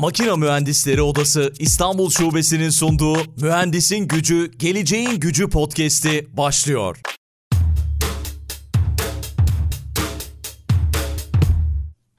Makina Mühendisleri Odası İstanbul Şubesi'nin sunduğu Mühendisin Gücü, Geleceğin Gücü podcast'i başlıyor.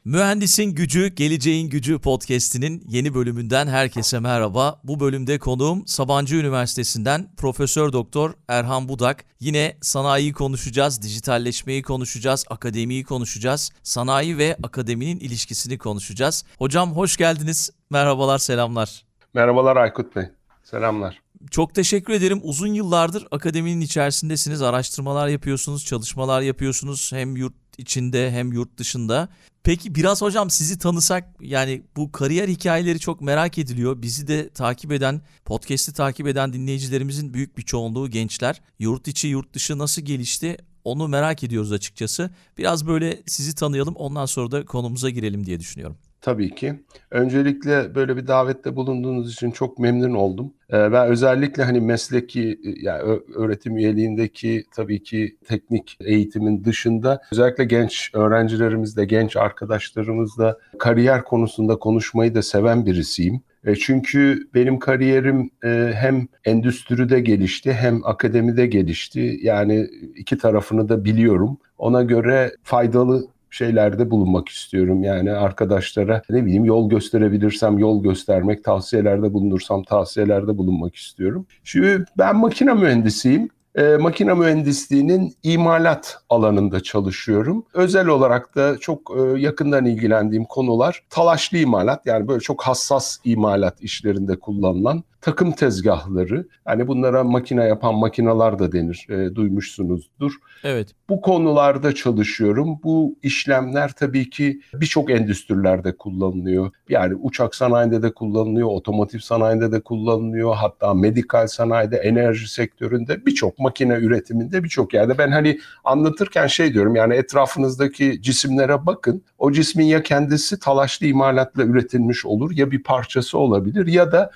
Mühendisin Gücü, Geleceğin Gücü podcast'inin yeni bölümünden herkese merhaba. Bu bölümde konuğum Sabancı Üniversitesi'nden Profesör Doktor Erhan Budak. Yine sanayiyi konuşacağız, dijitalleşmeyi konuşacağız, akademiyi konuşacağız, sanayi ve akademinin ilişkisini konuşacağız. Hocam hoş geldiniz. Merhabalar, selamlar. Merhabalar Aykut Bey. Selamlar. Çok teşekkür ederim. Uzun yıllardır akademinin içerisindesiniz, araştırmalar yapıyorsunuz, çalışmalar yapıyorsunuz hem yurt içinde hem yurt dışında. Peki biraz hocam sizi tanısak yani bu kariyer hikayeleri çok merak ediliyor. Bizi de takip eden, podcast'i takip eden dinleyicilerimizin büyük bir çoğunluğu gençler. Yurt içi, yurt dışı nasıl gelişti? Onu merak ediyoruz açıkçası. Biraz böyle sizi tanıyalım ondan sonra da konumuza girelim diye düşünüyorum. Tabii ki. Öncelikle böyle bir davette bulunduğunuz için çok memnun oldum. Ee, ben özellikle hani mesleki yani öğretim üyeliğindeki tabii ki teknik eğitimin dışında özellikle genç öğrencilerimizle, genç arkadaşlarımızla kariyer konusunda konuşmayı da seven birisiyim. E, çünkü benim kariyerim e, hem endüstride gelişti hem akademide gelişti. Yani iki tarafını da biliyorum. Ona göre faydalı şeylerde bulunmak istiyorum. Yani arkadaşlara ne bileyim yol gösterebilirsem yol göstermek, tavsiyelerde bulunursam tavsiyelerde bulunmak istiyorum. Şimdi ben makine mühendisiyim. E, makine mühendisliğinin imalat alanında çalışıyorum. Özel olarak da çok e, yakından ilgilendiğim konular talaşlı imalat yani böyle çok hassas imalat işlerinde kullanılan takım tezgahları. Yani bunlara makine yapan makineler da denir. E, duymuşsunuzdur. Evet. Bu konularda çalışıyorum. Bu işlemler tabii ki birçok endüstrilerde kullanılıyor. Yani uçak sanayinde de kullanılıyor, otomotiv sanayinde de kullanılıyor. Hatta medikal sanayide, enerji sektöründe birçok makine üretiminde birçok yerde. Ben hani anlatırken şey diyorum yani etrafınızdaki cisimlere bakın. O cismin ya kendisi talaşlı imalatla üretilmiş olur ya bir parçası olabilir ya da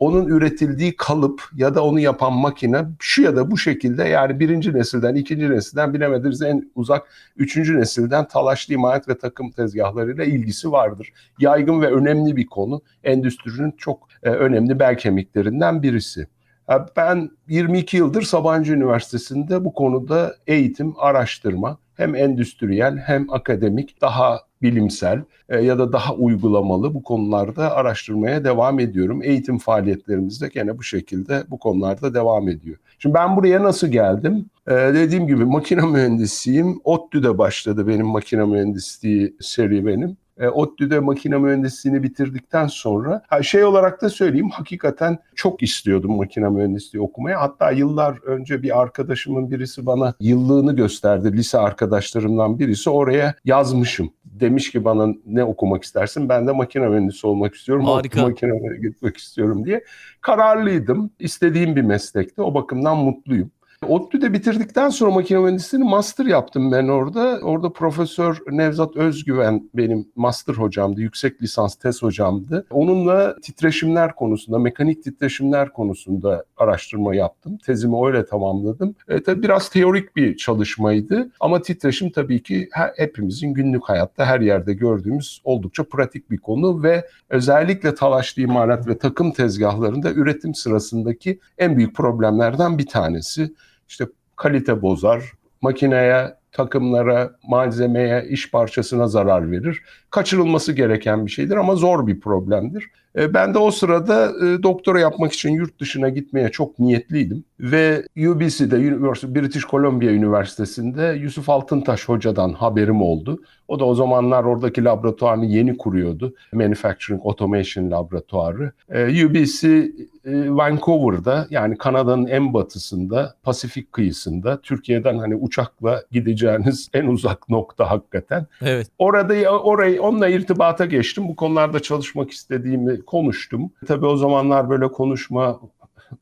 onun üretildiği kalıp ya da onu yapan makine şu ya da bu şekilde yani birinci nesilden, ikinci nesilden bilemediniz en uzak üçüncü nesilden talaşlı imalat ve takım tezgahlarıyla ilgisi vardır. Yaygın ve önemli bir konu. Endüstrinin çok e, önemli bel kemiklerinden birisi. E, ben 22 yıldır Sabancı Üniversitesi'nde bu konuda eğitim, araştırma hem endüstriyel hem akademik daha bilimsel e, ya da daha uygulamalı bu konularda araştırmaya devam ediyorum. Eğitim faaliyetlerimiz de gene bu şekilde bu konularda devam ediyor. Şimdi ben buraya nasıl geldim? Ee, dediğim gibi makine mühendisiyim. ODTÜ'de başladı benim makine mühendisliği serüvenim e, ODTÜ'de makine mühendisliğini bitirdikten sonra şey olarak da söyleyeyim hakikaten çok istiyordum makine mühendisliği okumaya. Hatta yıllar önce bir arkadaşımın birisi bana yıllığını gösterdi. Lise arkadaşlarımdan birisi oraya yazmışım. Demiş ki bana ne okumak istersin? Ben de makine mühendisi olmak istiyorum. Harika. Makine gitmek istiyorum diye. Kararlıydım. İstediğim bir meslekti. O bakımdan mutluyum. ODTÜ'de bitirdikten sonra makine mühendisliğini master yaptım ben orada. Orada Profesör Nevzat Özgüven benim master hocamdı, yüksek lisans tez hocamdı. Onunla titreşimler konusunda, mekanik titreşimler konusunda araştırma yaptım. Tezimi öyle tamamladım. E, tabii biraz teorik bir çalışmaydı ama titreşim tabii ki her, hepimizin günlük hayatta her yerde gördüğümüz oldukça pratik bir konu ve özellikle talaşlı imalat ve takım tezgahlarında üretim sırasındaki en büyük problemlerden bir tanesi işte kalite bozar, makineye, takımlara, malzemeye, iş parçasına zarar verir. Kaçırılması gereken bir şeydir ama zor bir problemdir. E, ben de o sırada e, doktora yapmak için yurt dışına gitmeye çok niyetliydim. Ve UBC'de, British Columbia Üniversitesi'nde Yusuf Altıntaş hocadan haberim oldu. O da o zamanlar oradaki laboratuvarını yeni kuruyordu. Manufacturing Automation Laboratuvarı. E, UBC Vancouver'da yani Kanada'nın en batısında, Pasifik kıyısında, Türkiye'den hani uçakla gideceğiniz en uzak nokta hakikaten. Evet. Orada orayı onunla irtibata geçtim. Bu konularda çalışmak istediğimi konuştum. Tabii o zamanlar böyle konuşma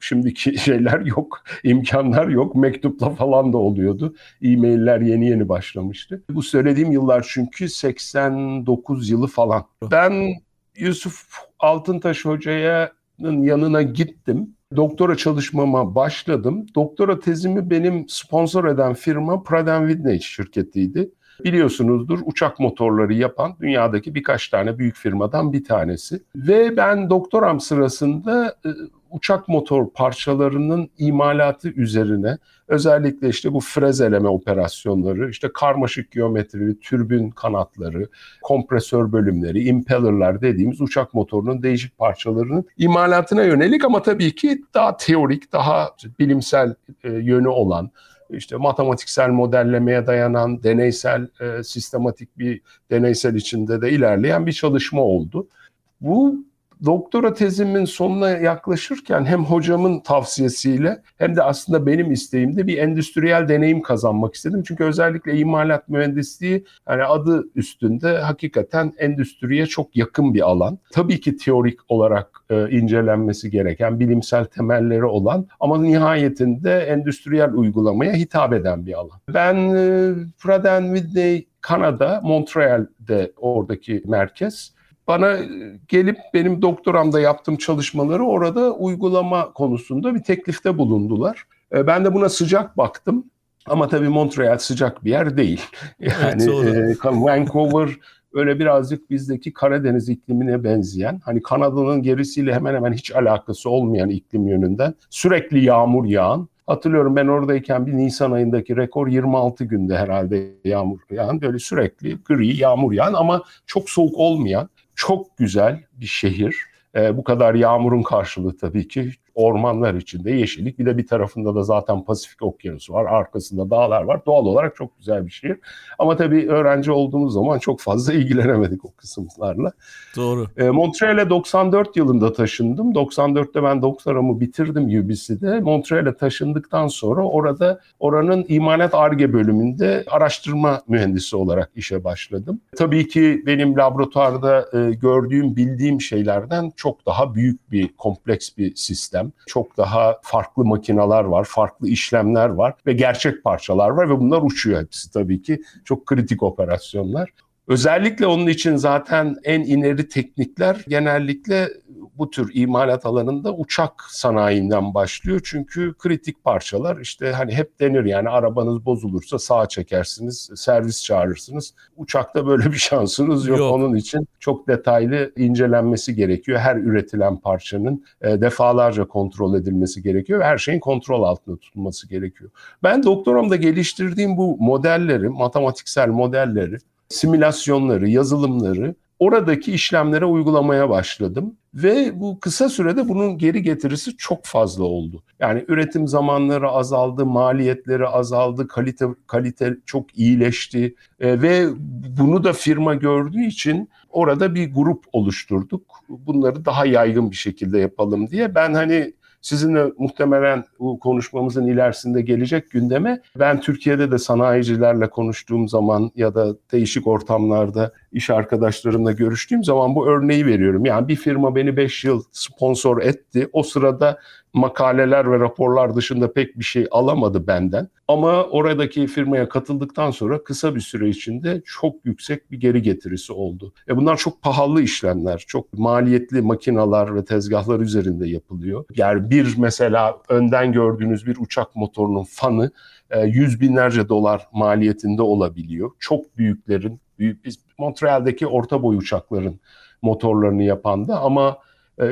şimdiki şeyler yok, imkanlar yok. Mektupla falan da oluyordu. E-mailler yeni yeni başlamıştı. Bu söylediğim yıllar çünkü 89 yılı falan. Ben Yusuf Altıntaş Hoca'nın yanına gittim. Doktora çalışmama başladım. Doktora tezimi benim sponsor eden firma Pratt Whitney şirketiydi. biliyorsunuzdur uçak motorları yapan dünyadaki birkaç tane büyük firmadan bir tanesi. Ve ben doktoram sırasında e, uçak motor parçalarının imalatı üzerine özellikle işte bu frezeleme operasyonları, işte karmaşık geometrili türbün kanatları, kompresör bölümleri, impellerler dediğimiz uçak motorunun değişik parçalarının imalatına yönelik ama tabii ki daha teorik, daha bilimsel e, yönü olan işte matematiksel modellemeye dayanan deneysel, e, sistematik bir deneysel içinde de ilerleyen bir çalışma oldu. Bu doktora tezimin sonuna yaklaşırken hem hocamın tavsiyesiyle hem de aslında benim isteğimde bir endüstriyel deneyim kazanmak istedim. Çünkü özellikle imalat mühendisliği yani adı üstünde hakikaten endüstriye çok yakın bir alan. Tabii ki teorik olarak e, incelenmesi gereken, bilimsel temelleri olan ama nihayetinde endüstriyel uygulamaya hitap eden bir alan. Ben e, Pratt Whitney Kanada, Montreal'de oradaki merkez bana gelip benim doktoramda yaptığım çalışmaları orada uygulama konusunda bir teklifte bulundular. E, ben de buna sıcak baktım. Ama tabii Montreal sıcak bir yer değil. Yani evet, e, Vancouver öyle birazcık bizdeki Karadeniz iklimine benzeyen, hani Kanada'nın gerisiyle hemen hemen hiç alakası olmayan iklim yönünden sürekli yağmur yağan, Hatırlıyorum ben oradayken bir Nisan ayındaki rekor 26 günde herhalde yağmur yağan böyle sürekli gri yağmur yağan ama çok soğuk olmayan çok güzel bir şehir. E, bu kadar yağmurun karşılığı tabii ki ormanlar içinde yeşillik. Bir de bir tarafında da zaten Pasifik Okyanusu var. Arkasında dağlar var. Doğal olarak çok güzel bir şehir. Ama tabii öğrenci olduğumuz zaman çok fazla ilgilenemedik o kısımlarla. Doğru. E, Montreal'e 94 yılında taşındım. 94'te ben doktoramı bitirdim UBC'de. Montreal'e taşındıktan sonra orada oranın imalat ARGE bölümünde araştırma mühendisi olarak işe başladım. Tabii ki benim laboratuvarda e, gördüğüm, bildiğim şeylerden çok daha büyük bir kompleks bir sistem çok daha farklı makinalar var, farklı işlemler var ve gerçek parçalar var ve bunlar uçuyor hepsi tabii ki. Çok kritik operasyonlar. Özellikle onun için zaten en ileri teknikler genellikle bu tür imalat alanında uçak sanayinden başlıyor. Çünkü kritik parçalar işte hani hep denir yani arabanız bozulursa sağa çekersiniz, servis çağırırsınız. Uçakta böyle bir şansınız yok. yok. Onun için çok detaylı incelenmesi gerekiyor. Her üretilen parçanın e, defalarca kontrol edilmesi gerekiyor ve her şeyin kontrol altında tutulması gerekiyor. Ben doktoramda geliştirdiğim bu modelleri, matematiksel modelleri simülasyonları, yazılımları oradaki işlemlere uygulamaya başladım ve bu kısa sürede bunun geri getirisi çok fazla oldu. Yani üretim zamanları azaldı, maliyetleri azaldı, kalite kalite çok iyileşti e, ve bunu da firma gördüğü için orada bir grup oluşturduk. Bunları daha yaygın bir şekilde yapalım diye. Ben hani Sizinle muhtemelen bu konuşmamızın ilerisinde gelecek gündeme ben Türkiye'de de sanayicilerle konuştuğum zaman ya da değişik ortamlarda iş arkadaşlarımla görüştüğüm zaman bu örneği veriyorum. Yani bir firma beni 5 yıl sponsor etti. O sırada makaleler ve raporlar dışında pek bir şey alamadı benden. Ama oradaki firmaya katıldıktan sonra kısa bir süre içinde çok yüksek bir geri getirisi oldu. E bunlar çok pahalı işlemler, çok maliyetli makinalar ve tezgahlar üzerinde yapılıyor. Yani bir mesela önden gördüğünüz bir uçak motorunun fanı e, yüz binlerce dolar maliyetinde olabiliyor. Çok büyüklerin, büyük biz Montreal'deki orta boy uçakların motorlarını yapan da ama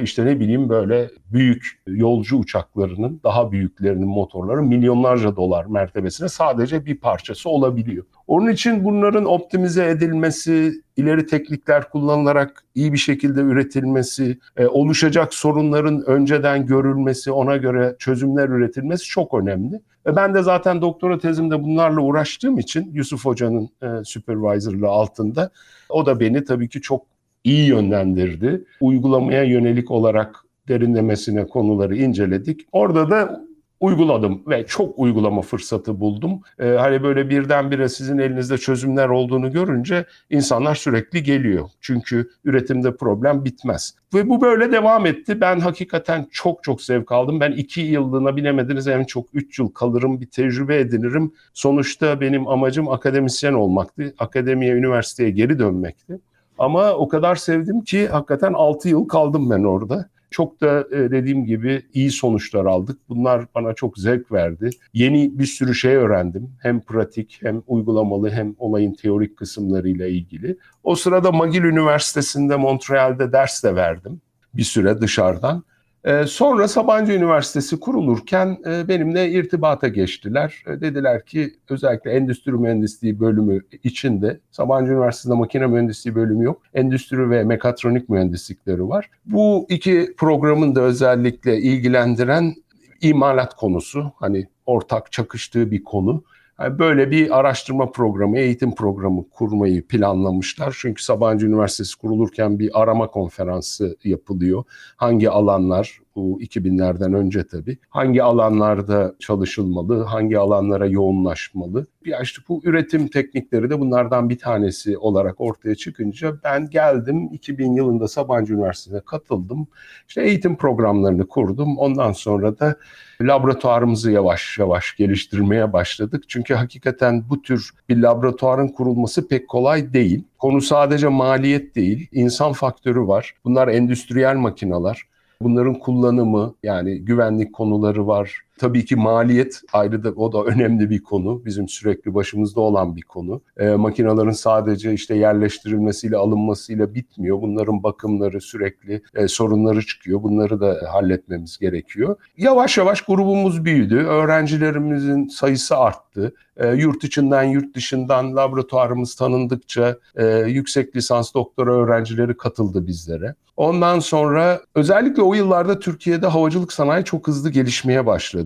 işte ne bileyim böyle büyük yolcu uçaklarının daha büyüklerinin motorları milyonlarca dolar mertebesine sadece bir parçası olabiliyor. Onun için bunların optimize edilmesi, ileri teknikler kullanılarak iyi bir şekilde üretilmesi, e, oluşacak sorunların önceden görülmesi, ona göre çözümler üretilmesi çok önemli. E, ben de zaten doktora tezimde bunlarla uğraştığım için Yusuf Hoca'nın e, supervisorlığı altında o da beni tabii ki çok iyi yönlendirdi. Uygulamaya yönelik olarak derinlemesine konuları inceledik. Orada da uyguladım ve çok uygulama fırsatı buldum. Ee, hani böyle birdenbire sizin elinizde çözümler olduğunu görünce insanlar sürekli geliyor. Çünkü üretimde problem bitmez. Ve bu böyle devam etti. Ben hakikaten çok çok zevk aldım. Ben iki yıllığına bilemediniz en çok üç yıl kalırım, bir tecrübe edinirim. Sonuçta benim amacım akademisyen olmaktı. Akademiye, üniversiteye geri dönmekti. Ama o kadar sevdim ki hakikaten 6 yıl kaldım ben orada. Çok da e, dediğim gibi iyi sonuçlar aldık. Bunlar bana çok zevk verdi. Yeni bir sürü şey öğrendim. Hem pratik hem uygulamalı hem olayın teorik kısımlarıyla ilgili. O sırada McGill Üniversitesi'nde Montreal'de ders de verdim bir süre dışarıdan. Ee, sonra Sabancı Üniversitesi kurulurken e, benimle irtibata geçtiler. E, dediler ki özellikle endüstri mühendisliği bölümü içinde Sabancı Üniversitesi'nde makine mühendisliği bölümü yok. Endüstri ve mekatronik mühendislikleri var. Bu iki programın da özellikle ilgilendiren imalat konusu hani ortak çakıştığı bir konu. Böyle bir araştırma programı, eğitim programı kurmayı planlamışlar. Çünkü Sabancı Üniversitesi kurulurken bir arama konferansı yapılıyor. Hangi alanlar, bu 2000'lerden önce tabii. Hangi alanlarda çalışılmalı, hangi alanlara yoğunlaşmalı? Bir işte bu üretim teknikleri de bunlardan bir tanesi olarak ortaya çıkınca ben geldim 2000 yılında Sabancı Üniversitesi'ne katıldım. İşte eğitim programlarını kurdum. Ondan sonra da laboratuvarımızı yavaş yavaş geliştirmeye başladık. Çünkü hakikaten bu tür bir laboratuvarın kurulması pek kolay değil. Konu sadece maliyet değil, insan faktörü var. Bunlar endüstriyel makineler. Bunların kullanımı yani güvenlik konuları var. Tabii ki maliyet ayrı da o da önemli bir konu. Bizim sürekli başımızda olan bir konu. E, makinelerin sadece işte yerleştirilmesiyle alınmasıyla bitmiyor. Bunların bakımları sürekli e, sorunları çıkıyor. Bunları da halletmemiz gerekiyor. Yavaş yavaş grubumuz büyüdü. Öğrencilerimizin sayısı arttı. E, yurt içinden yurt dışından laboratuvarımız tanındıkça e, yüksek lisans doktora öğrencileri katıldı bizlere. Ondan sonra özellikle o yıllarda Türkiye'de havacılık sanayi çok hızlı gelişmeye başladı.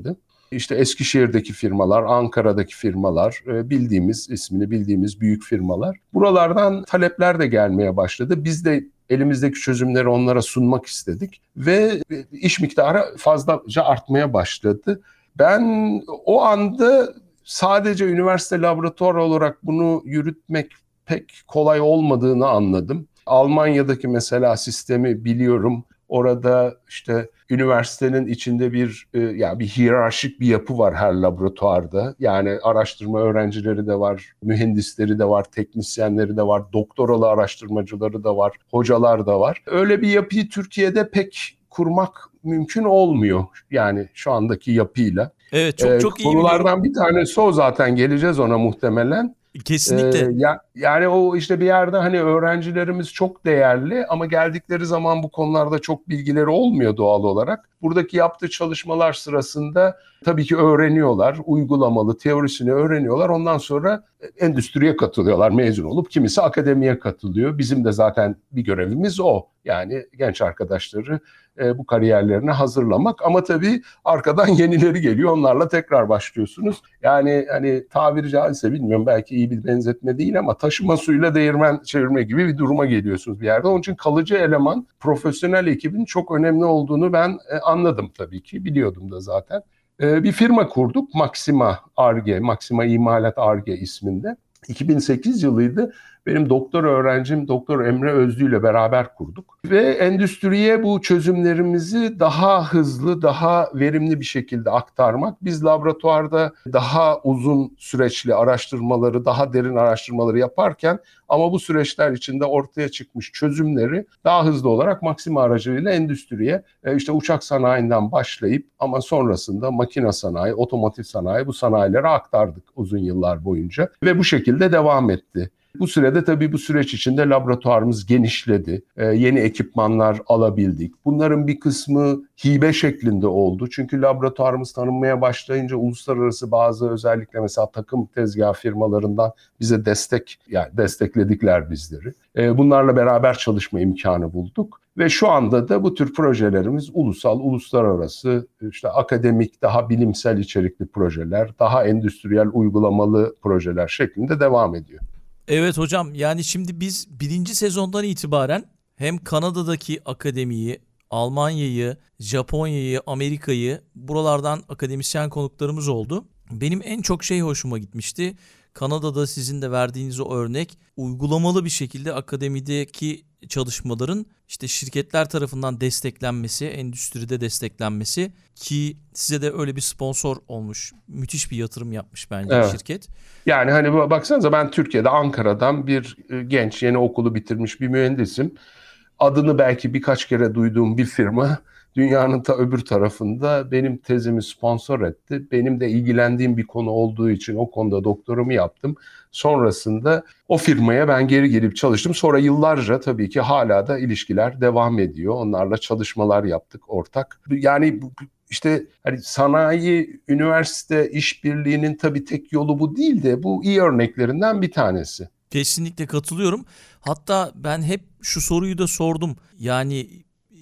İşte Eskişehir'deki firmalar, Ankara'daki firmalar, e, bildiğimiz, ismini bildiğimiz büyük firmalar. Buralardan talepler de gelmeye başladı. Biz de elimizdeki çözümleri onlara sunmak istedik ve iş miktarı fazlaca artmaya başladı. Ben o anda sadece üniversite laboratuvarı olarak bunu yürütmek pek kolay olmadığını anladım. Almanya'daki mesela sistemi biliyorum. Orada işte üniversitenin içinde bir e, yani bir hiyerarşik bir yapı var her laboratuvarda. Yani araştırma öğrencileri de var, mühendisleri de var, teknisyenleri de var, doktoralı araştırmacıları da var, hocalar da var. Öyle bir yapıyı Türkiye'de pek kurmak mümkün olmuyor. Yani şu andaki yapıyla. Evet çok ee, çok iyi. Konulardan bir tanesi o zaten geleceğiz ona muhtemelen. Kesinlikle. Ee, ya, yani o işte bir yerde hani öğrencilerimiz çok değerli ama geldikleri zaman bu konularda çok bilgileri olmuyor doğal olarak. Buradaki yaptığı çalışmalar sırasında tabii ki öğreniyorlar, uygulamalı teorisini öğreniyorlar. Ondan sonra endüstriye katılıyorlar mezun olup kimisi akademiye katılıyor. Bizim de zaten bir görevimiz o. Yani genç arkadaşları e, bu kariyerlerine hazırlamak ama tabii arkadan yenileri geliyor onlarla tekrar başlıyorsunuz. Yani hani tabiri caizse bilmiyorum belki iyi bir benzetme değil ama taşıma suyla değirmen çevirme gibi bir duruma geliyorsunuz bir yerde. Onun için kalıcı eleman profesyonel ekibin çok önemli olduğunu ben e, anladım tabii ki biliyordum da zaten. E, bir firma kurduk Maxima Arge, Maxima İmalat Arge isminde. 2008 yılıydı. Benim doktor öğrencim Doktor Emre Özlü ile beraber kurduk. Ve endüstriye bu çözümlerimizi daha hızlı, daha verimli bir şekilde aktarmak. Biz laboratuvarda daha uzun süreçli araştırmaları, daha derin araştırmaları yaparken ama bu süreçler içinde ortaya çıkmış çözümleri daha hızlı olarak Maxima aracılığıyla endüstriye e, işte uçak sanayinden başlayıp ama sonrasında makine sanayi, otomotiv sanayi bu sanayilere aktardık uzun yıllar boyunca ve bu şekilde devam etti. Bu sürede tabii bu süreç içinde laboratuvarımız genişledi. Ee, yeni ekipmanlar alabildik. Bunların bir kısmı hibe şeklinde oldu. Çünkü laboratuvarımız tanınmaya başlayınca uluslararası bazı özellikle mesela takım tezgah firmalarından bize destek yani destekledikler bizleri. Ee, bunlarla beraber çalışma imkanı bulduk. Ve şu anda da bu tür projelerimiz ulusal, uluslararası, işte akademik, daha bilimsel içerikli projeler, daha endüstriyel uygulamalı projeler şeklinde devam ediyor. Evet hocam yani şimdi biz birinci sezondan itibaren hem Kanada'daki akademiyi, Almanya'yı, Japonya'yı, Amerika'yı buralardan akademisyen konuklarımız oldu. Benim en çok şey hoşuma gitmişti. Kanada'da sizin de verdiğiniz o örnek uygulamalı bir şekilde akademideki çalışmaların işte şirketler tarafından desteklenmesi, endüstride desteklenmesi ki size de öyle bir sponsor olmuş. Müthiş bir yatırım yapmış bence evet. şirket. Yani hani baksanıza ben Türkiye'de Ankara'dan bir e, genç yeni okulu bitirmiş bir mühendisim. Adını belki birkaç kere duyduğum bir firma dünyanın ta öbür tarafında benim tezimi sponsor etti. Benim de ilgilendiğim bir konu olduğu için o konuda doktorumu yaptım. Sonrasında o firmaya ben geri gelip çalıştım. Sonra yıllarca tabii ki hala da ilişkiler devam ediyor. Onlarla çalışmalar yaptık ortak. Yani işte hani sanayi, üniversite işbirliğinin tabii tek yolu bu değil de bu iyi örneklerinden bir tanesi. Kesinlikle katılıyorum. Hatta ben hep şu soruyu da sordum. Yani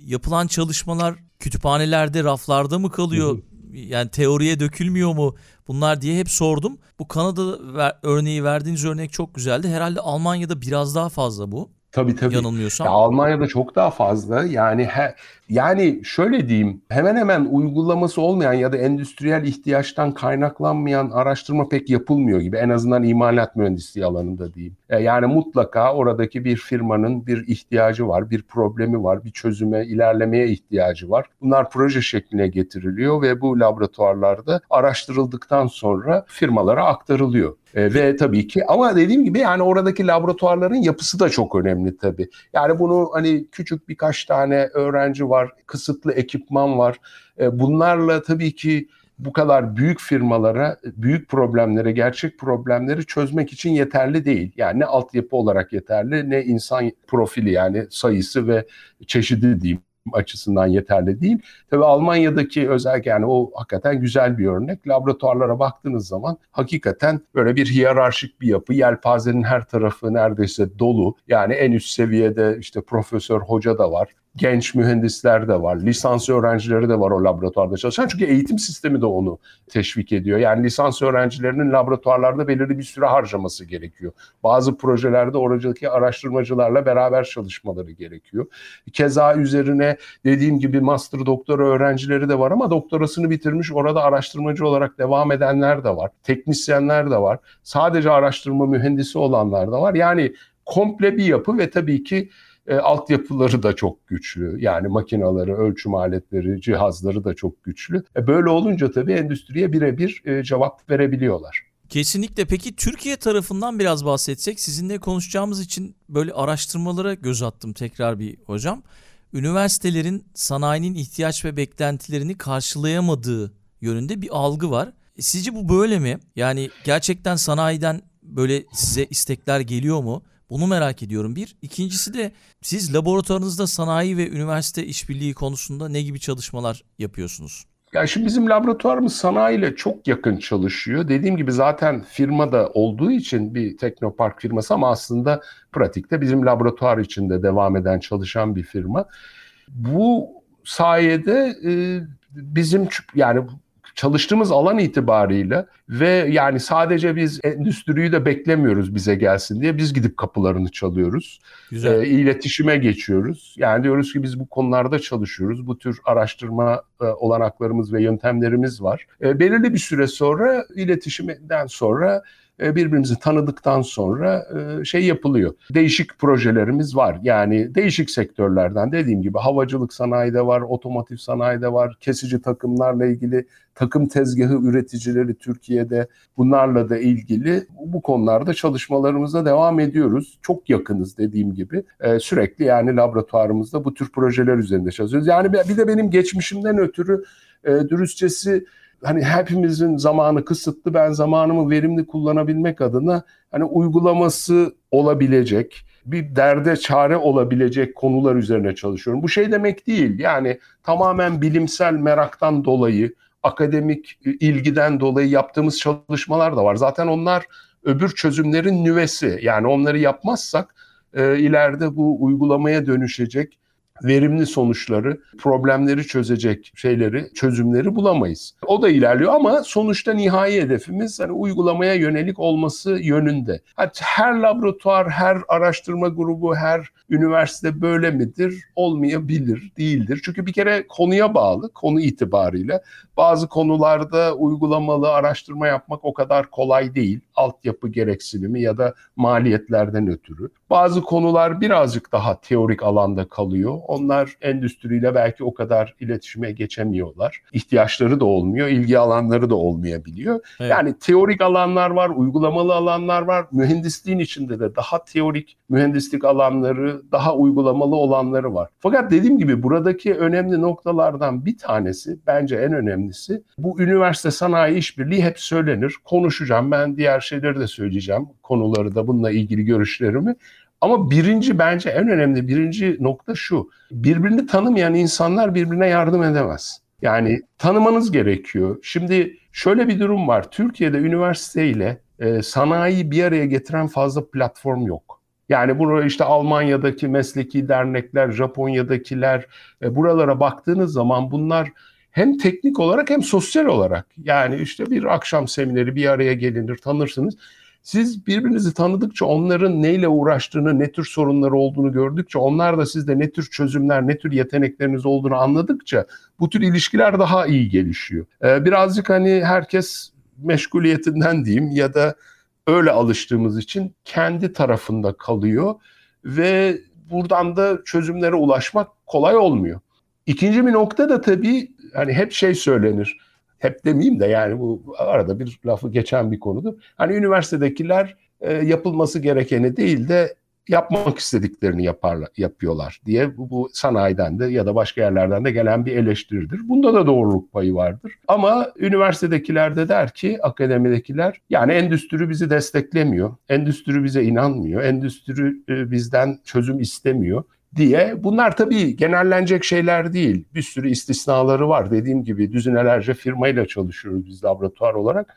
yapılan çalışmalar kütüphanelerde, raflarda mı kalıyor? Yani teoriye dökülmüyor mu? Bunlar diye hep sordum. Bu Kanada örneği verdiğiniz örnek çok güzeldi. Herhalde Almanya'da biraz daha fazla bu. Tabii tabii. Yanılmıyorsam. Ya Almanya'da çok daha fazla. Yani he, yani şöyle diyeyim, hemen hemen uygulaması olmayan ya da endüstriyel ihtiyaçtan kaynaklanmayan araştırma pek yapılmıyor gibi. En azından imalat mühendisliği alanında diyeyim. E, yani mutlaka oradaki bir firmanın bir ihtiyacı var, bir problemi var, bir çözüme, ilerlemeye ihtiyacı var. Bunlar proje şekline getiriliyor ve bu laboratuvarlarda araştırıldıktan sonra firmalara aktarılıyor. E, ve tabii ki ama dediğim gibi yani oradaki laboratuvarların yapısı da çok önemli tabii. Yani bunu hani küçük birkaç tane öğrenci var kısıtlı ekipman var. E, bunlarla tabii ki bu kadar büyük firmalara, büyük problemlere, gerçek problemleri çözmek için yeterli değil. Yani ne altyapı olarak yeterli ne insan profili yani sayısı ve çeşidi diyeyim açısından yeterli değil. Tabii Almanya'daki özellikle yani o hakikaten güzel bir örnek. Laboratuvarlara baktığınız zaman hakikaten böyle bir hiyerarşik bir yapı. Yelpazenin her tarafı neredeyse dolu. Yani en üst seviyede işte profesör, hoca da var genç mühendisler de var, lisans öğrencileri de var o laboratuvarda çalışan. Çünkü eğitim sistemi de onu teşvik ediyor. Yani lisans öğrencilerinin laboratuvarlarda belirli bir süre harcaması gerekiyor. Bazı projelerde oradaki araştırmacılarla beraber çalışmaları gerekiyor. Keza üzerine dediğim gibi master doktora öğrencileri de var ama doktorasını bitirmiş orada araştırmacı olarak devam edenler de var. Teknisyenler de var. Sadece araştırma mühendisi olanlar da var. Yani komple bir yapı ve tabii ki e, altyapıları da çok güçlü. Yani makinaları, ölçüm aletleri, cihazları da çok güçlü. E, böyle olunca tabii endüstriye birebir e, cevap verebiliyorlar. Kesinlikle. Peki Türkiye tarafından biraz bahsetsek sizinle konuşacağımız için böyle araştırmalara göz attım tekrar bir hocam. Üniversitelerin sanayinin ihtiyaç ve beklentilerini karşılayamadığı yönünde bir algı var. E, sizce bu böyle mi? Yani gerçekten sanayiden böyle size istekler geliyor mu? Bunu merak ediyorum bir. İkincisi de siz laboratuvarınızda sanayi ve üniversite işbirliği konusunda ne gibi çalışmalar yapıyorsunuz? Ya şimdi bizim laboratuvarımız sanayiyle çok yakın çalışıyor. Dediğim gibi zaten firmada olduğu için bir teknopark firması ama aslında pratikte bizim laboratuvar içinde devam eden çalışan bir firma. Bu sayede e, bizim yani çalıştığımız alan itibarıyla ve yani sadece biz endüstriyi de beklemiyoruz bize gelsin diye biz gidip kapılarını çalıyoruz. Güzel. E, iletişime geçiyoruz. Yani diyoruz ki biz bu konularda çalışıyoruz. Bu tür araştırma e, olanaklarımız ve yöntemlerimiz var. E, belirli bir süre sonra iletişimden sonra birbirimizi tanıdıktan sonra e, şey yapılıyor. Değişik projelerimiz var. Yani değişik sektörlerden dediğim gibi havacılık sanayide var, otomotiv sanayide var, kesici takımlarla ilgili takım tezgahı üreticileri Türkiye'de bunlarla da ilgili bu konularda çalışmalarımıza devam ediyoruz. Çok yakınız dediğim gibi. E, sürekli yani laboratuvarımızda bu tür projeler üzerinde çalışıyoruz. Yani bir de benim geçmişimden ötürü dürüstçesi hani hepimizin zamanı kısıtlı ben zamanımı verimli kullanabilmek adına hani uygulaması olabilecek bir derde çare olabilecek konular üzerine çalışıyorum. Bu şey demek değil yani tamamen bilimsel meraktan dolayı akademik ilgiden dolayı yaptığımız çalışmalar da var. Zaten onlar öbür çözümlerin nüvesi yani onları yapmazsak e, ileride bu uygulamaya dönüşecek verimli sonuçları, problemleri çözecek şeyleri, çözümleri bulamayız. O da ilerliyor ama sonuçta nihai hedefimiz hani uygulamaya yönelik olması yönünde. Her laboratuvar, her araştırma grubu, her üniversite böyle midir? Olmayabilir, değildir. Çünkü bir kere konuya bağlı, konu itibariyle. Bazı konularda uygulamalı araştırma yapmak o kadar kolay değil. Altyapı gereksinimi ya da maliyetlerden ötürü. Bazı konular birazcık daha teorik alanda kalıyor. Onlar endüstriyle belki o kadar iletişime geçemiyorlar. İhtiyaçları da olmuyor, ilgi alanları da olmayabiliyor. Evet. Yani teorik alanlar var, uygulamalı alanlar var. Mühendisliğin içinde de daha teorik mühendislik alanları, daha uygulamalı olanları var. Fakat dediğim gibi buradaki önemli noktalardan bir tanesi, bence en önemlisi bu üniversite sanayi işbirliği hep söylenir. Konuşacağım ben diğer şeyleri de söyleyeceğim. Konuları da bununla ilgili görüşlerimi. Ama birinci bence en önemli birinci nokta şu. Birbirini tanımayan insanlar birbirine yardım edemez. Yani tanımanız gerekiyor. Şimdi şöyle bir durum var. Türkiye'de üniversiteyle e, sanayi bir araya getiren fazla platform yok. Yani burada işte Almanya'daki mesleki dernekler, Japonya'dakiler e, buralara baktığınız zaman bunlar hem teknik olarak hem sosyal olarak yani işte bir akşam semineri bir araya gelinir tanırsınız. Siz birbirinizi tanıdıkça onların neyle uğraştığını, ne tür sorunları olduğunu gördükçe, onlar da sizde ne tür çözümler, ne tür yetenekleriniz olduğunu anladıkça bu tür ilişkiler daha iyi gelişiyor. Ee, birazcık hani herkes meşguliyetinden diyeyim ya da öyle alıştığımız için kendi tarafında kalıyor ve buradan da çözümlere ulaşmak kolay olmuyor. İkinci bir nokta da tabii hani hep şey söylenir. Hep demeyeyim de yani bu arada bir lafı geçen bir konudur. Hani üniversitedekiler e, yapılması gerekeni değil de yapmak istediklerini yaparlar, yapıyorlar diye bu, bu sanayiden de ya da başka yerlerden de gelen bir eleştiridir. Bunda da doğruluk payı vardır. Ama üniversitedekiler de der ki akademidekiler yani endüstri bizi desteklemiyor. Endüstri bize inanmıyor. Endüstri e, bizden çözüm istemiyor diye. Bunlar tabii genellenecek şeyler değil. Bir sürü istisnaları var. Dediğim gibi düzinelerce firmayla çalışıyoruz biz laboratuvar olarak.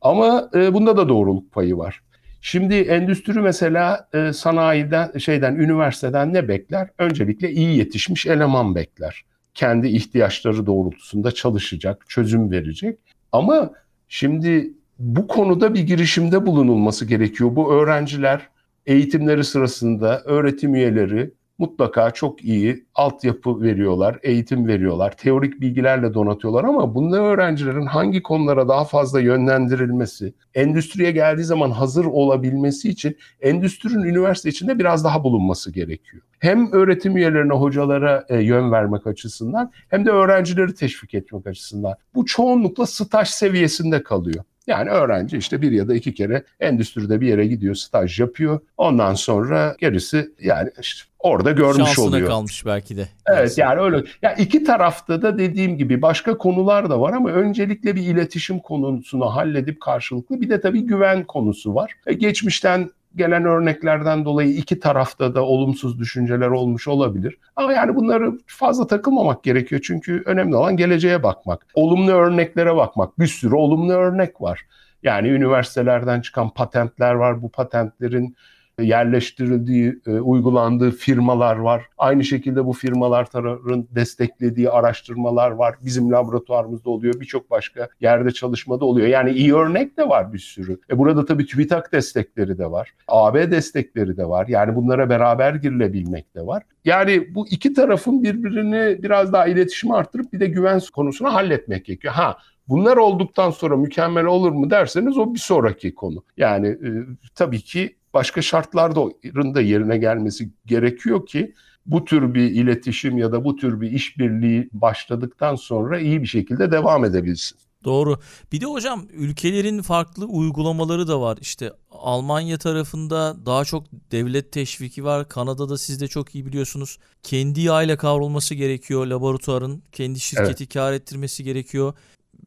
Ama e, bunda da doğruluk payı var. Şimdi endüstri mesela e, sanayiden, şeyden, üniversiteden ne bekler? Öncelikle iyi yetişmiş eleman bekler. Kendi ihtiyaçları doğrultusunda çalışacak, çözüm verecek. Ama şimdi bu konuda bir girişimde bulunulması gerekiyor. Bu öğrenciler eğitimleri sırasında öğretim üyeleri mutlaka çok iyi altyapı veriyorlar, eğitim veriyorlar, teorik bilgilerle donatıyorlar ama bunda öğrencilerin hangi konulara daha fazla yönlendirilmesi, endüstriye geldiği zaman hazır olabilmesi için endüstrinin üniversite içinde biraz daha bulunması gerekiyor. Hem öğretim üyelerine, hocalara e, yön vermek açısından hem de öğrencileri teşvik etmek açısından. Bu çoğunlukla staj seviyesinde kalıyor. Yani öğrenci işte bir ya da iki kere endüstride bir yere gidiyor, staj yapıyor. Ondan sonra gerisi yani işte orada görmüş Şansına oluyor. kalmış belki de. Evet yani öyle. Ya iki tarafta da dediğim gibi başka konular da var ama öncelikle bir iletişim konusunu halledip karşılıklı bir de tabii güven konusu var. E, geçmişten gelen örneklerden dolayı iki tarafta da olumsuz düşünceler olmuş olabilir. Ama yani bunları fazla takılmamak gerekiyor çünkü önemli olan geleceğe bakmak. Olumlu örneklere bakmak. Bir sürü olumlu örnek var. Yani üniversitelerden çıkan patentler var. Bu patentlerin yerleştirildiği, e, uygulandığı firmalar var. Aynı şekilde bu firmaların desteklediği araştırmalar var. Bizim laboratuvarımızda oluyor, birçok başka yerde çalışmada oluyor. Yani iyi örnek de var bir sürü. E burada tabii TÜBİTAK destekleri de var. AB destekleri de var. Yani bunlara beraber girilebilmek de var. Yani bu iki tarafın birbirini biraz daha iletişimi arttırıp bir de güven konusunu halletmek gerekiyor. Ha Bunlar olduktan sonra mükemmel olur mu derseniz o bir sonraki konu. Yani e, tabii ki başka şartların da yerine gelmesi gerekiyor ki bu tür bir iletişim ya da bu tür bir işbirliği başladıktan sonra iyi bir şekilde devam edebilsin. Doğru. Bir de hocam ülkelerin farklı uygulamaları da var. İşte Almanya tarafında daha çok devlet teşviki var. Kanada'da siz de çok iyi biliyorsunuz. Kendi yağıyla kavrulması gerekiyor laboratuvarın. Kendi şirketi evet. kar ettirmesi gerekiyor.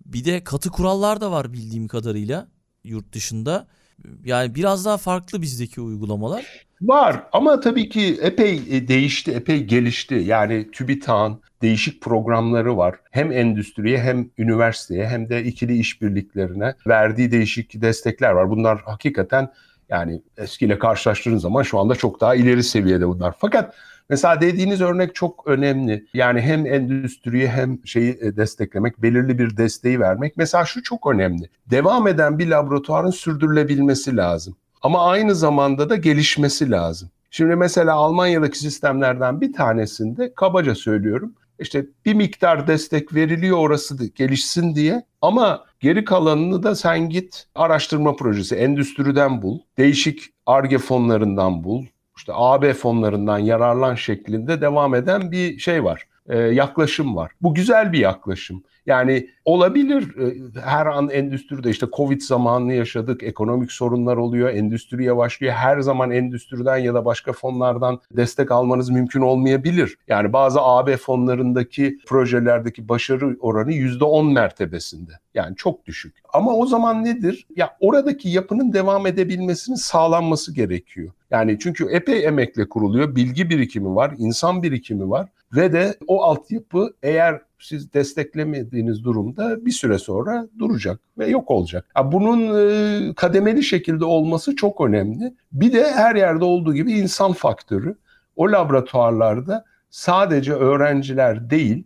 Bir de katı kurallar da var bildiğim kadarıyla yurt dışında. Yani biraz daha farklı bizdeki uygulamalar. Var ama tabii ki epey e, değişti, epey gelişti. Yani TÜBİTAK'ın değişik programları var. Hem endüstriye hem üniversiteye hem de ikili işbirliklerine verdiği değişik destekler var. Bunlar hakikaten yani eskiyle karşılaştığınız zaman şu anda çok daha ileri seviyede bunlar. Fakat Mesela dediğiniz örnek çok önemli. Yani hem endüstriye hem şeyi e, desteklemek, belirli bir desteği vermek. Mesela şu çok önemli. Devam eden bir laboratuvarın sürdürülebilmesi lazım. Ama aynı zamanda da gelişmesi lazım. Şimdi mesela Almanya'daki sistemlerden bir tanesinde kabaca söylüyorum. İşte bir miktar destek veriliyor orası gelişsin diye ama geri kalanını da sen git araştırma projesi endüstriden bul, değişik ARGE fonlarından bul, işte AB fonlarından yararlan şeklinde devam eden bir şey var e, yaklaşım var. Bu güzel bir yaklaşım. Yani olabilir e, her an endüstride işte Covid zamanını yaşadık, ekonomik sorunlar oluyor, endüstri yavaşlıyor. Her zaman endüstriden ya da başka fonlardan destek almanız mümkün olmayabilir. Yani bazı AB fonlarındaki projelerdeki başarı oranı %10 mertebesinde. Yani çok düşük. Ama o zaman nedir? Ya oradaki yapının devam edebilmesinin sağlanması gerekiyor. Yani çünkü epey emekle kuruluyor, bilgi birikimi var, insan birikimi var ve de o altyapı eğer siz desteklemediğiniz durumda bir süre sonra duracak ve yok olacak. Bunun e, kademeli şekilde olması çok önemli. Bir de her yerde olduğu gibi insan faktörü. O laboratuvarlarda sadece öğrenciler değil,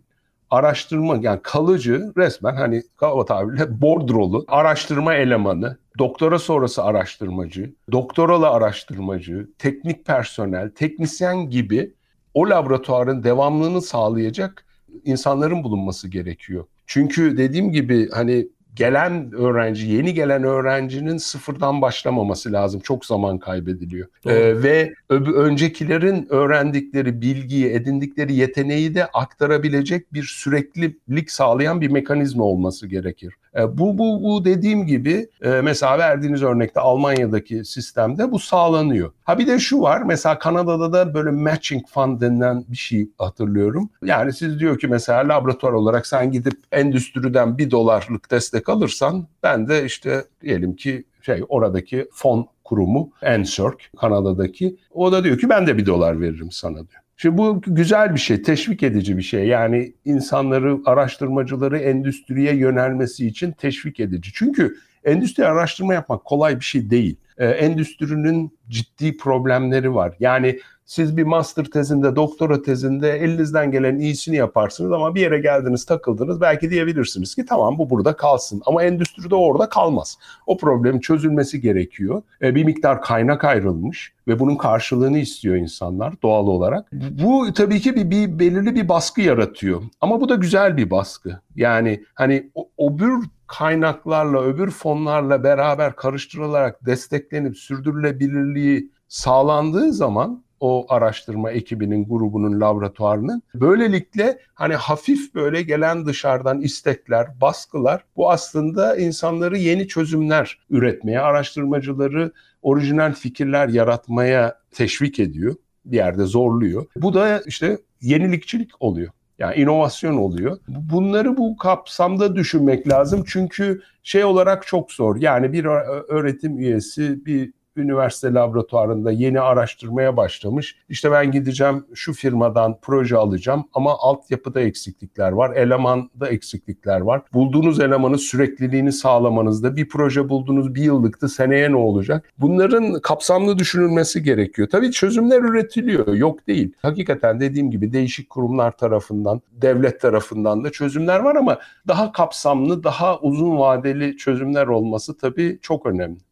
araştırma yani kalıcı resmen hani kaba tabirle bordrolu araştırma elemanı, doktora sonrası araştırmacı, doktoralı araştırmacı, teknik personel, teknisyen gibi o laboratuvarın devamlılığını sağlayacak insanların bulunması gerekiyor. Çünkü dediğim gibi hani gelen öğrenci, yeni gelen öğrencinin sıfırdan başlamaması lazım. Çok zaman kaybediliyor. Ee, ve öncekilerin öğrendikleri bilgiyi, edindikleri yeteneği de aktarabilecek bir süreklilik sağlayan bir mekanizma olması gerekir. Ee, bu, bu, bu dediğim gibi e, mesela verdiğiniz örnekte Almanya'daki sistemde bu sağlanıyor. Ha bir de şu var mesela Kanada'da da böyle matching fund denilen bir şey hatırlıyorum. Yani siz diyor ki mesela laboratuvar olarak sen gidip endüstriden bir dolarlık destek alırsan ben de işte diyelim ki şey oradaki fon kurumu NSERC Kanada'daki o da diyor ki ben de bir dolar veririm sana diyor. Şimdi bu güzel bir şey, teşvik edici bir şey. Yani insanları, araştırmacıları endüstriye yönelmesi için teşvik edici. Çünkü endüstri araştırma yapmak kolay bir şey değil. Ee, endüstrinin ciddi problemleri var. Yani siz bir master tezinde, doktora tezinde elinizden gelen iyisini yaparsınız ama bir yere geldiniz, takıldınız. Belki diyebilirsiniz ki tamam bu burada kalsın. Ama endüstride orada kalmaz. O problemin çözülmesi gerekiyor. E, bir miktar kaynak ayrılmış ve bunun karşılığını istiyor insanlar doğal olarak. Bu tabii ki bir, bir belirli bir baskı yaratıyor. Ama bu da güzel bir baskı. Yani hani o, öbür kaynaklarla, öbür fonlarla beraber karıştırılarak desteklenip sürdürülebilirliği sağlandığı zaman o araştırma ekibinin, grubunun, laboratuvarının. Böylelikle hani hafif böyle gelen dışarıdan istekler, baskılar bu aslında insanları yeni çözümler üretmeye, araştırmacıları orijinal fikirler yaratmaya teşvik ediyor. Bir yerde zorluyor. Bu da işte yenilikçilik oluyor. Yani inovasyon oluyor. Bunları bu kapsamda düşünmek lazım. Çünkü şey olarak çok zor. Yani bir öğretim üyesi bir üniversite laboratuvarında yeni araştırmaya başlamış. İşte ben gideceğim şu firmadan proje alacağım ama altyapıda eksiklikler var, elemanda eksiklikler var. Bulduğunuz elemanın sürekliliğini sağlamanızda bir proje buldunuz bir yıllıktı seneye ne olacak? Bunların kapsamlı düşünülmesi gerekiyor. Tabii çözümler üretiliyor, yok değil. Hakikaten dediğim gibi değişik kurumlar tarafından, devlet tarafından da çözümler var ama daha kapsamlı, daha uzun vadeli çözümler olması tabii çok önemli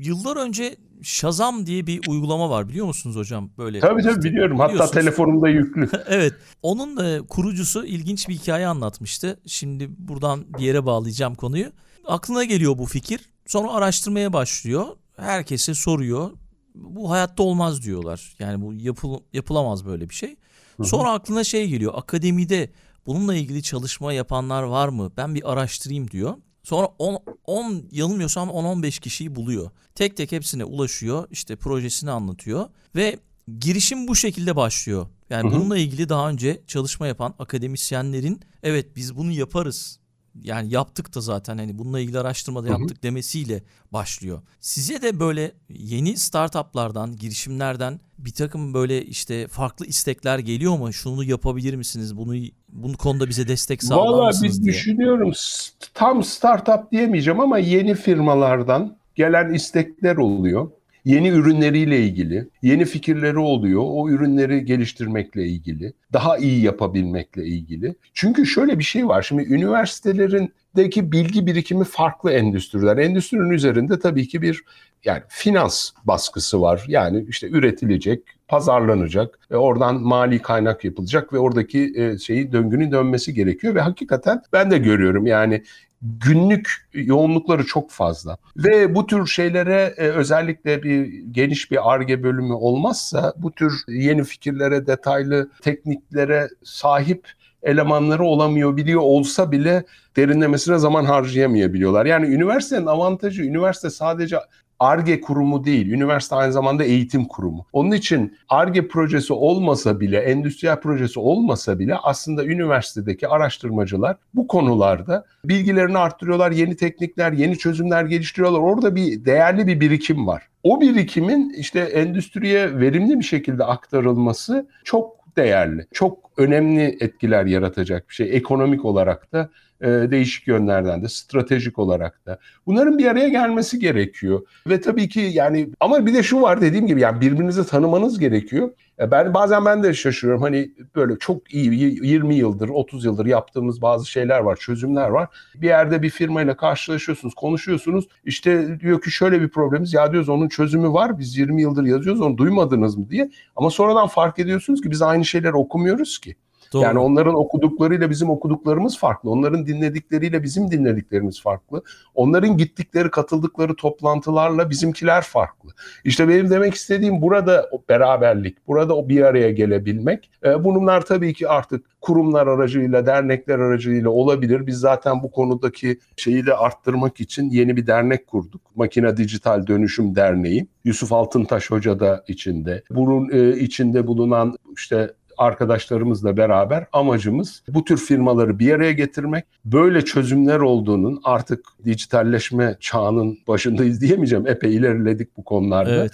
yıllar önce Shazam diye bir uygulama var biliyor musunuz hocam? Böyle Tabii tabii biliyorum. Hatta telefonumda yüklü. evet. Onun da kurucusu ilginç bir hikaye anlatmıştı. Şimdi buradan bir yere bağlayacağım konuyu. Aklına geliyor bu fikir. Sonra araştırmaya başlıyor. Herkese soruyor. Bu hayatta olmaz diyorlar. Yani bu yapıl yapılamaz böyle bir şey. Sonra Hı-hı. aklına şey geliyor. Akademide bununla ilgili çalışma yapanlar var mı? Ben bir araştırayım diyor. Sonra 10, 10 yanılmıyorsam 10-15 kişiyi buluyor. Tek tek hepsine ulaşıyor. işte projesini anlatıyor. Ve girişim bu şekilde başlıyor. Yani hı hı. bununla ilgili daha önce çalışma yapan akademisyenlerin evet biz bunu yaparız. Yani yaptık da zaten hani bununla ilgili araştırmada yaptık demesiyle başlıyor. Size de böyle yeni startuplardan, girişimlerden bir takım böyle işte farklı istekler geliyor mu? Şunu yapabilir misiniz? Bunu bu konuda bize destek sağlar Vallahi mısınız biz diye. düşünüyorum tam startup diyemeyeceğim ama yeni firmalardan gelen istekler oluyor. Yeni ürünleriyle ilgili, yeni fikirleri oluyor. O ürünleri geliştirmekle ilgili, daha iyi yapabilmekle ilgili. Çünkü şöyle bir şey var. Şimdi üniversitelerindeki bilgi birikimi farklı endüstriler. Endüstrinin üzerinde tabii ki bir yani finans baskısı var. Yani işte üretilecek, pazarlanacak, e, oradan mali kaynak yapılacak ve oradaki e, şeyi döngünün dönmesi gerekiyor ve hakikaten ben de görüyorum yani günlük yoğunlukları çok fazla. Ve bu tür şeylere e, özellikle bir geniş bir ARGE bölümü olmazsa bu tür yeni fikirlere, detaylı tekniklere sahip elemanları olamıyor biliyor olsa bile derinlemesine zaman harcayamayabiliyorlar. Yani üniversitenin avantajı üniversite sadece ARGE kurumu değil, üniversite aynı zamanda eğitim kurumu. Onun için ARGE projesi olmasa bile, endüstriyel projesi olmasa bile aslında üniversitedeki araştırmacılar bu konularda bilgilerini arttırıyorlar, yeni teknikler, yeni çözümler geliştiriyorlar. Orada bir değerli bir birikim var. O birikimin işte endüstriye verimli bir şekilde aktarılması çok değerli. Çok önemli etkiler yaratacak bir şey. Ekonomik olarak da e, değişik yönlerden de stratejik olarak da. Bunların bir araya gelmesi gerekiyor. Ve tabii ki yani ama bir de şu var dediğim gibi yani birbirinizi tanımanız gerekiyor. Ben bazen ben de şaşırıyorum. Hani böyle çok iyi 20 yıldır, 30 yıldır yaptığımız bazı şeyler var, çözümler var. Bir yerde bir firmayla karşılaşıyorsunuz, konuşuyorsunuz. İşte diyor ki şöyle bir problemimiz. Ya diyoruz onun çözümü var. Biz 20 yıldır yazıyoruz. Onu duymadınız mı diye. Ama sonradan fark ediyorsunuz ki biz aynı şeyleri okumuyoruz. Doğru. Yani onların okuduklarıyla bizim okuduklarımız farklı. Onların dinledikleriyle bizim dinlediklerimiz farklı. Onların gittikleri, katıldıkları toplantılarla bizimkiler farklı. İşte benim demek istediğim burada o beraberlik, burada o bir araya gelebilmek. E, bunlar tabii ki artık kurumlar aracılığıyla, dernekler aracılığıyla olabilir. Biz zaten bu konudaki şeyi de arttırmak için yeni bir dernek kurduk. Makine Dijital Dönüşüm Derneği. Yusuf Altıntaş Hoca da içinde. Bunun e, içinde bulunan işte arkadaşlarımızla beraber amacımız bu tür firmaları bir araya getirmek. Böyle çözümler olduğunun artık dijitalleşme çağının başındayız diyemeyeceğim. Epey ilerledik bu konularda. Evet.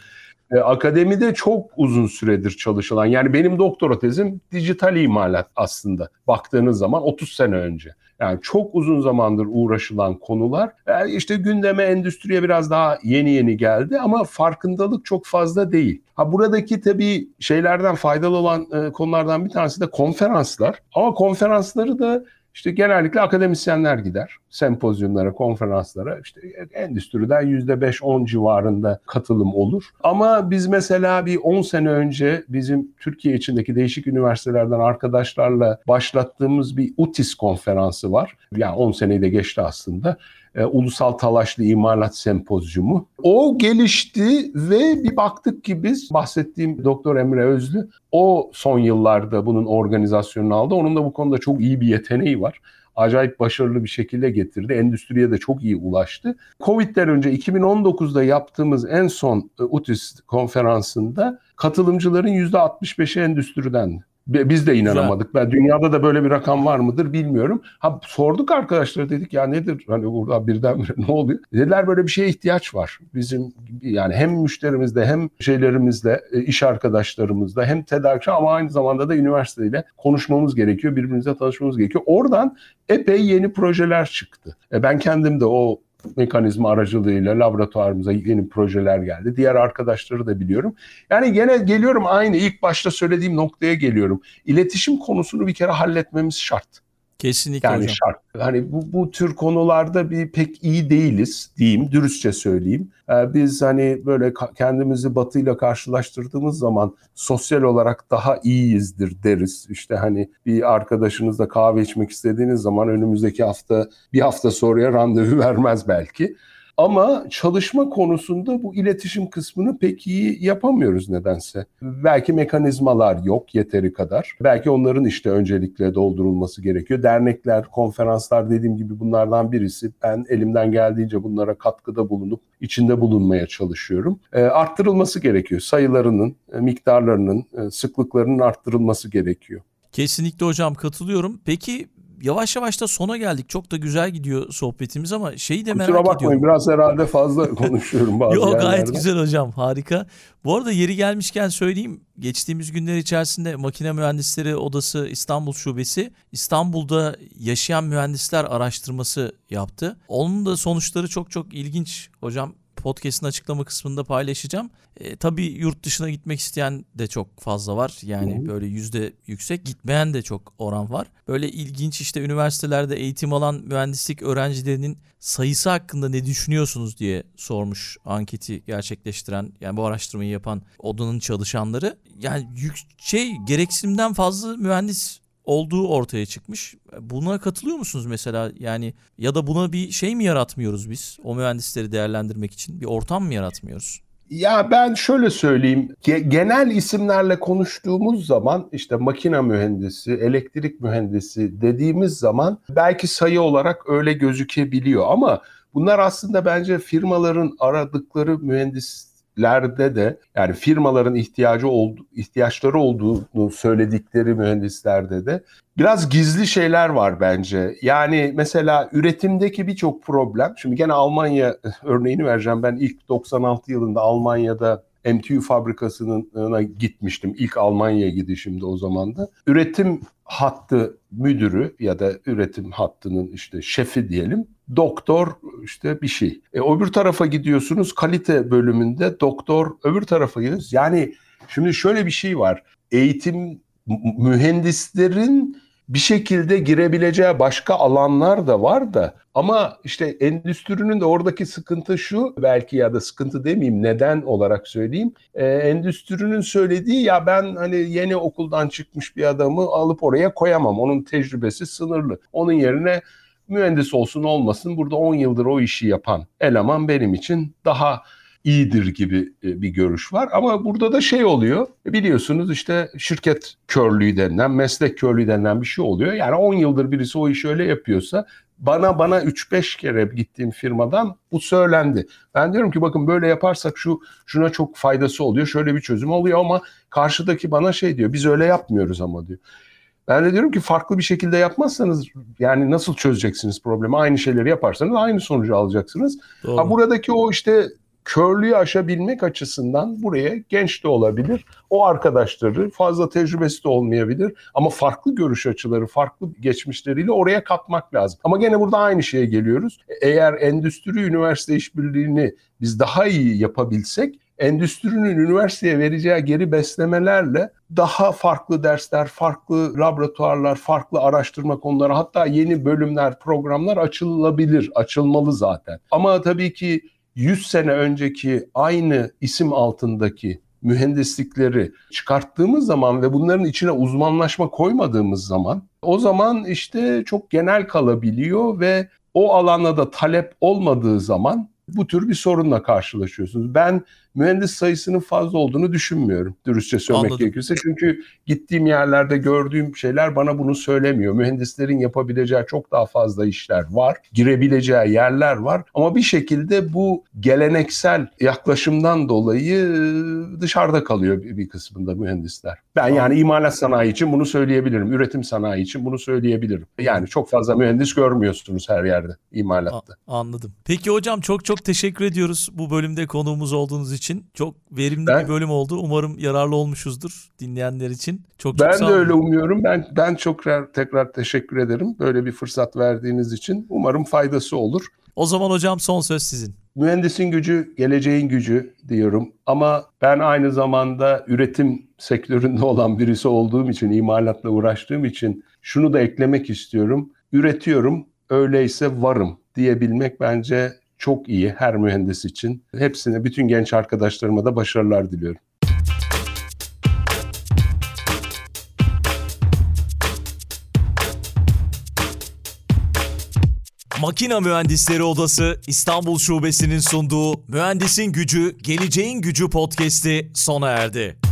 E, akademide çok uzun süredir çalışılan yani benim doktora tezim dijital imalat aslında baktığınız zaman 30 sene önce. Yani çok uzun zamandır uğraşılan konular yani e, işte gündeme endüstriye biraz daha yeni yeni geldi ama farkındalık çok fazla değil. Ha buradaki tabii şeylerden faydalı olan e, konulardan bir tanesi de konferanslar. Ama konferansları da işte genellikle akademisyenler gider sempozyumlara, konferanslara. İşte endüstriden %5-10 civarında katılım olur. Ama biz mesela bir 10 sene önce bizim Türkiye içindeki değişik üniversitelerden arkadaşlarla başlattığımız bir UTIS konferansı var. Yani 10 seneyi de geçti aslında e, Ulusal Talaşlı İmalat Sempozyumu. O gelişti ve bir baktık ki biz bahsettiğim Doktor Emre Özlü o son yıllarda bunun organizasyonunu aldı. Onun da bu konuda çok iyi bir yeteneği var acayip başarılı bir şekilde getirdi. Endüstriye de çok iyi ulaştı. Covid'den önce 2019'da yaptığımız en son e, UTIS konferansında katılımcıların %65'i endüstriden. Biz de inanamadık. Ben dünyada da böyle bir rakam var mıdır bilmiyorum. Ha sorduk arkadaşlar dedik ya nedir hani burada birdenbire ne oluyor? Dediler böyle bir şeye ihtiyaç var. Bizim yani hem müşterimizde hem şeylerimizde e, iş arkadaşlarımızda hem tedarikçi ama aynı zamanda da üniversiteyle konuşmamız gerekiyor. Birbirimizle tanışmamız gerekiyor. Oradan epey yeni projeler çıktı. E ben kendim de o mekanizma aracılığıyla laboratuvarımıza yeni projeler geldi. Diğer arkadaşları da biliyorum. Yani gene geliyorum aynı ilk başta söylediğim noktaya geliyorum. İletişim konusunu bir kere halletmemiz şart. Kesinlikle yani hocam. şart. Hani bu, bu tür konularda bir pek iyi değiliz diyeyim, dürüstçe söyleyeyim. Ee, biz hani böyle kendimizi batıyla karşılaştırdığımız zaman sosyal olarak daha iyiyizdir deriz. İşte hani bir arkadaşınızla kahve içmek istediğiniz zaman önümüzdeki hafta bir hafta sonraya randevu vermez belki. Ama çalışma konusunda bu iletişim kısmını pek iyi yapamıyoruz nedense. Belki mekanizmalar yok yeteri kadar. Belki onların işte öncelikle doldurulması gerekiyor. Dernekler, konferanslar dediğim gibi bunlardan birisi. Ben elimden geldiğince bunlara katkıda bulunup içinde bulunmaya çalışıyorum. E, arttırılması gerekiyor. Sayılarının, e, miktarlarının, e, sıklıklarının arttırılması gerekiyor. Kesinlikle hocam katılıyorum. Peki yavaş yavaş da sona geldik. Çok da güzel gidiyor sohbetimiz ama şeyi de Kusura merak bakmayın, ediyorum. biraz herhalde fazla konuşuyorum bazı Yok gayet yerlerde. güzel hocam harika. Bu arada yeri gelmişken söyleyeyim. Geçtiğimiz günler içerisinde Makine Mühendisleri Odası İstanbul Şubesi İstanbul'da yaşayan mühendisler araştırması yaptı. Onun da sonuçları çok çok ilginç hocam. Podcast'in açıklama kısmında paylaşacağım. E, tabii yurt dışına gitmek isteyen de çok fazla var. Yani Hı-hı. böyle yüzde yüksek gitmeyen de çok oran var. Böyle ilginç işte üniversitelerde eğitim alan mühendislik öğrencilerinin sayısı hakkında ne düşünüyorsunuz diye sormuş anketi gerçekleştiren yani bu araştırmayı yapan odanın çalışanları. Yani yük, şey gereksinimden fazla mühendis olduğu ortaya çıkmış. Buna katılıyor musunuz mesela? Yani ya da buna bir şey mi yaratmıyoruz biz? O mühendisleri değerlendirmek için bir ortam mı yaratmıyoruz? Ya ben şöyle söyleyeyim. Genel isimlerle konuştuğumuz zaman işte makine mühendisi, elektrik mühendisi dediğimiz zaman belki sayı olarak öyle gözükebiliyor ama bunlar aslında bence firmaların aradıkları mühendis lerde de yani firmaların ihtiyacı oldu, ihtiyaçları olduğunu söyledikleri mühendislerde de biraz gizli şeyler var bence. Yani mesela üretimdeki birçok problem. Şimdi gene Almanya örneğini vereceğim. Ben ilk 96 yılında Almanya'da MTU fabrikasına gitmiştim. İlk Almanya'ya gidişimde o zaman da. Üretim hattı müdürü ya da üretim hattının işte şefi diyelim doktor işte bir şey. E, öbür tarafa gidiyorsunuz kalite bölümünde doktor öbür tarafa gidiyorsunuz. Yani şimdi şöyle bir şey var. Eğitim mühendislerin bir şekilde girebileceği başka alanlar da var da ama işte endüstrinin de oradaki sıkıntı şu belki ya da sıkıntı demeyeyim neden olarak söyleyeyim. Ee, endüstrinin söylediği ya ben hani yeni okuldan çıkmış bir adamı alıp oraya koyamam. Onun tecrübesi sınırlı. Onun yerine mühendis olsun olmasın burada 10 yıldır o işi yapan eleman benim için daha iyidir gibi e, bir görüş var. Ama burada da şey oluyor biliyorsunuz işte şirket körlüğü denilen, meslek körlüğü denilen bir şey oluyor. Yani 10 yıldır birisi o işi öyle yapıyorsa bana bana 3-5 kere gittiğim firmadan bu söylendi. Ben diyorum ki bakın böyle yaparsak şu şuna çok faydası oluyor. Şöyle bir çözüm oluyor ama karşıdaki bana şey diyor. Biz öyle yapmıyoruz ama diyor. Ben de diyorum ki farklı bir şekilde yapmazsanız yani nasıl çözeceksiniz problemi? Aynı şeyleri yaparsanız aynı sonucu alacaksınız. Ha, buradaki o işte körlüğü aşabilmek açısından buraya genç de olabilir. O arkadaşları fazla tecrübesi de olmayabilir ama farklı görüş açıları, farklı geçmişleriyle oraya katmak lazım. Ama gene burada aynı şeye geliyoruz. Eğer endüstri üniversite işbirliğini biz daha iyi yapabilsek endüstrinin üniversiteye vereceği geri beslemelerle daha farklı dersler, farklı laboratuvarlar, farklı araştırma konuları hatta yeni bölümler, programlar açılabilir, açılmalı zaten. Ama tabii ki 100 sene önceki aynı isim altındaki mühendislikleri çıkarttığımız zaman ve bunların içine uzmanlaşma koymadığımız zaman o zaman işte çok genel kalabiliyor ve o alana da talep olmadığı zaman bu tür bir sorunla karşılaşıyorsunuz. Ben mühendis sayısının fazla olduğunu düşünmüyorum dürüstçe söylemek Anladım. gerekirse. Çünkü gittiğim yerlerde gördüğüm şeyler bana bunu söylemiyor. Mühendislerin yapabileceği çok daha fazla işler var. Girebileceği yerler var. Ama bir şekilde bu geleneksel yaklaşımdan dolayı ıı, dışarıda kalıyor bir kısmında mühendisler. Ben yani imalat sanayi için bunu söyleyebilirim. Üretim sanayi için bunu söyleyebilirim. Yani çok fazla mühendis görmüyorsunuz her yerde imalatta. Anladım. Peki hocam çok çok teşekkür ediyoruz bu bölümde konuğumuz olduğunuz için için. Çok verimli ben, bir bölüm oldu. Umarım yararlı olmuşuzdur dinleyenler için. Çok ben çok de öyle umuyorum. Ben ben çok tekrar teşekkür ederim böyle bir fırsat verdiğiniz için. Umarım faydası olur. O zaman hocam son söz sizin. Mühendisin gücü geleceğin gücü diyorum ama ben aynı zamanda üretim sektöründe olan birisi olduğum için, imalatla uğraştığım için şunu da eklemek istiyorum. Üretiyorum, öyleyse varım diyebilmek bence çok iyi her mühendis için. Hepsine, bütün genç arkadaşlarıma da başarılar diliyorum. Makina Mühendisleri Odası İstanbul Şubesi'nin sunduğu Mühendisin Gücü, Geleceğin Gücü podcast'i sona erdi.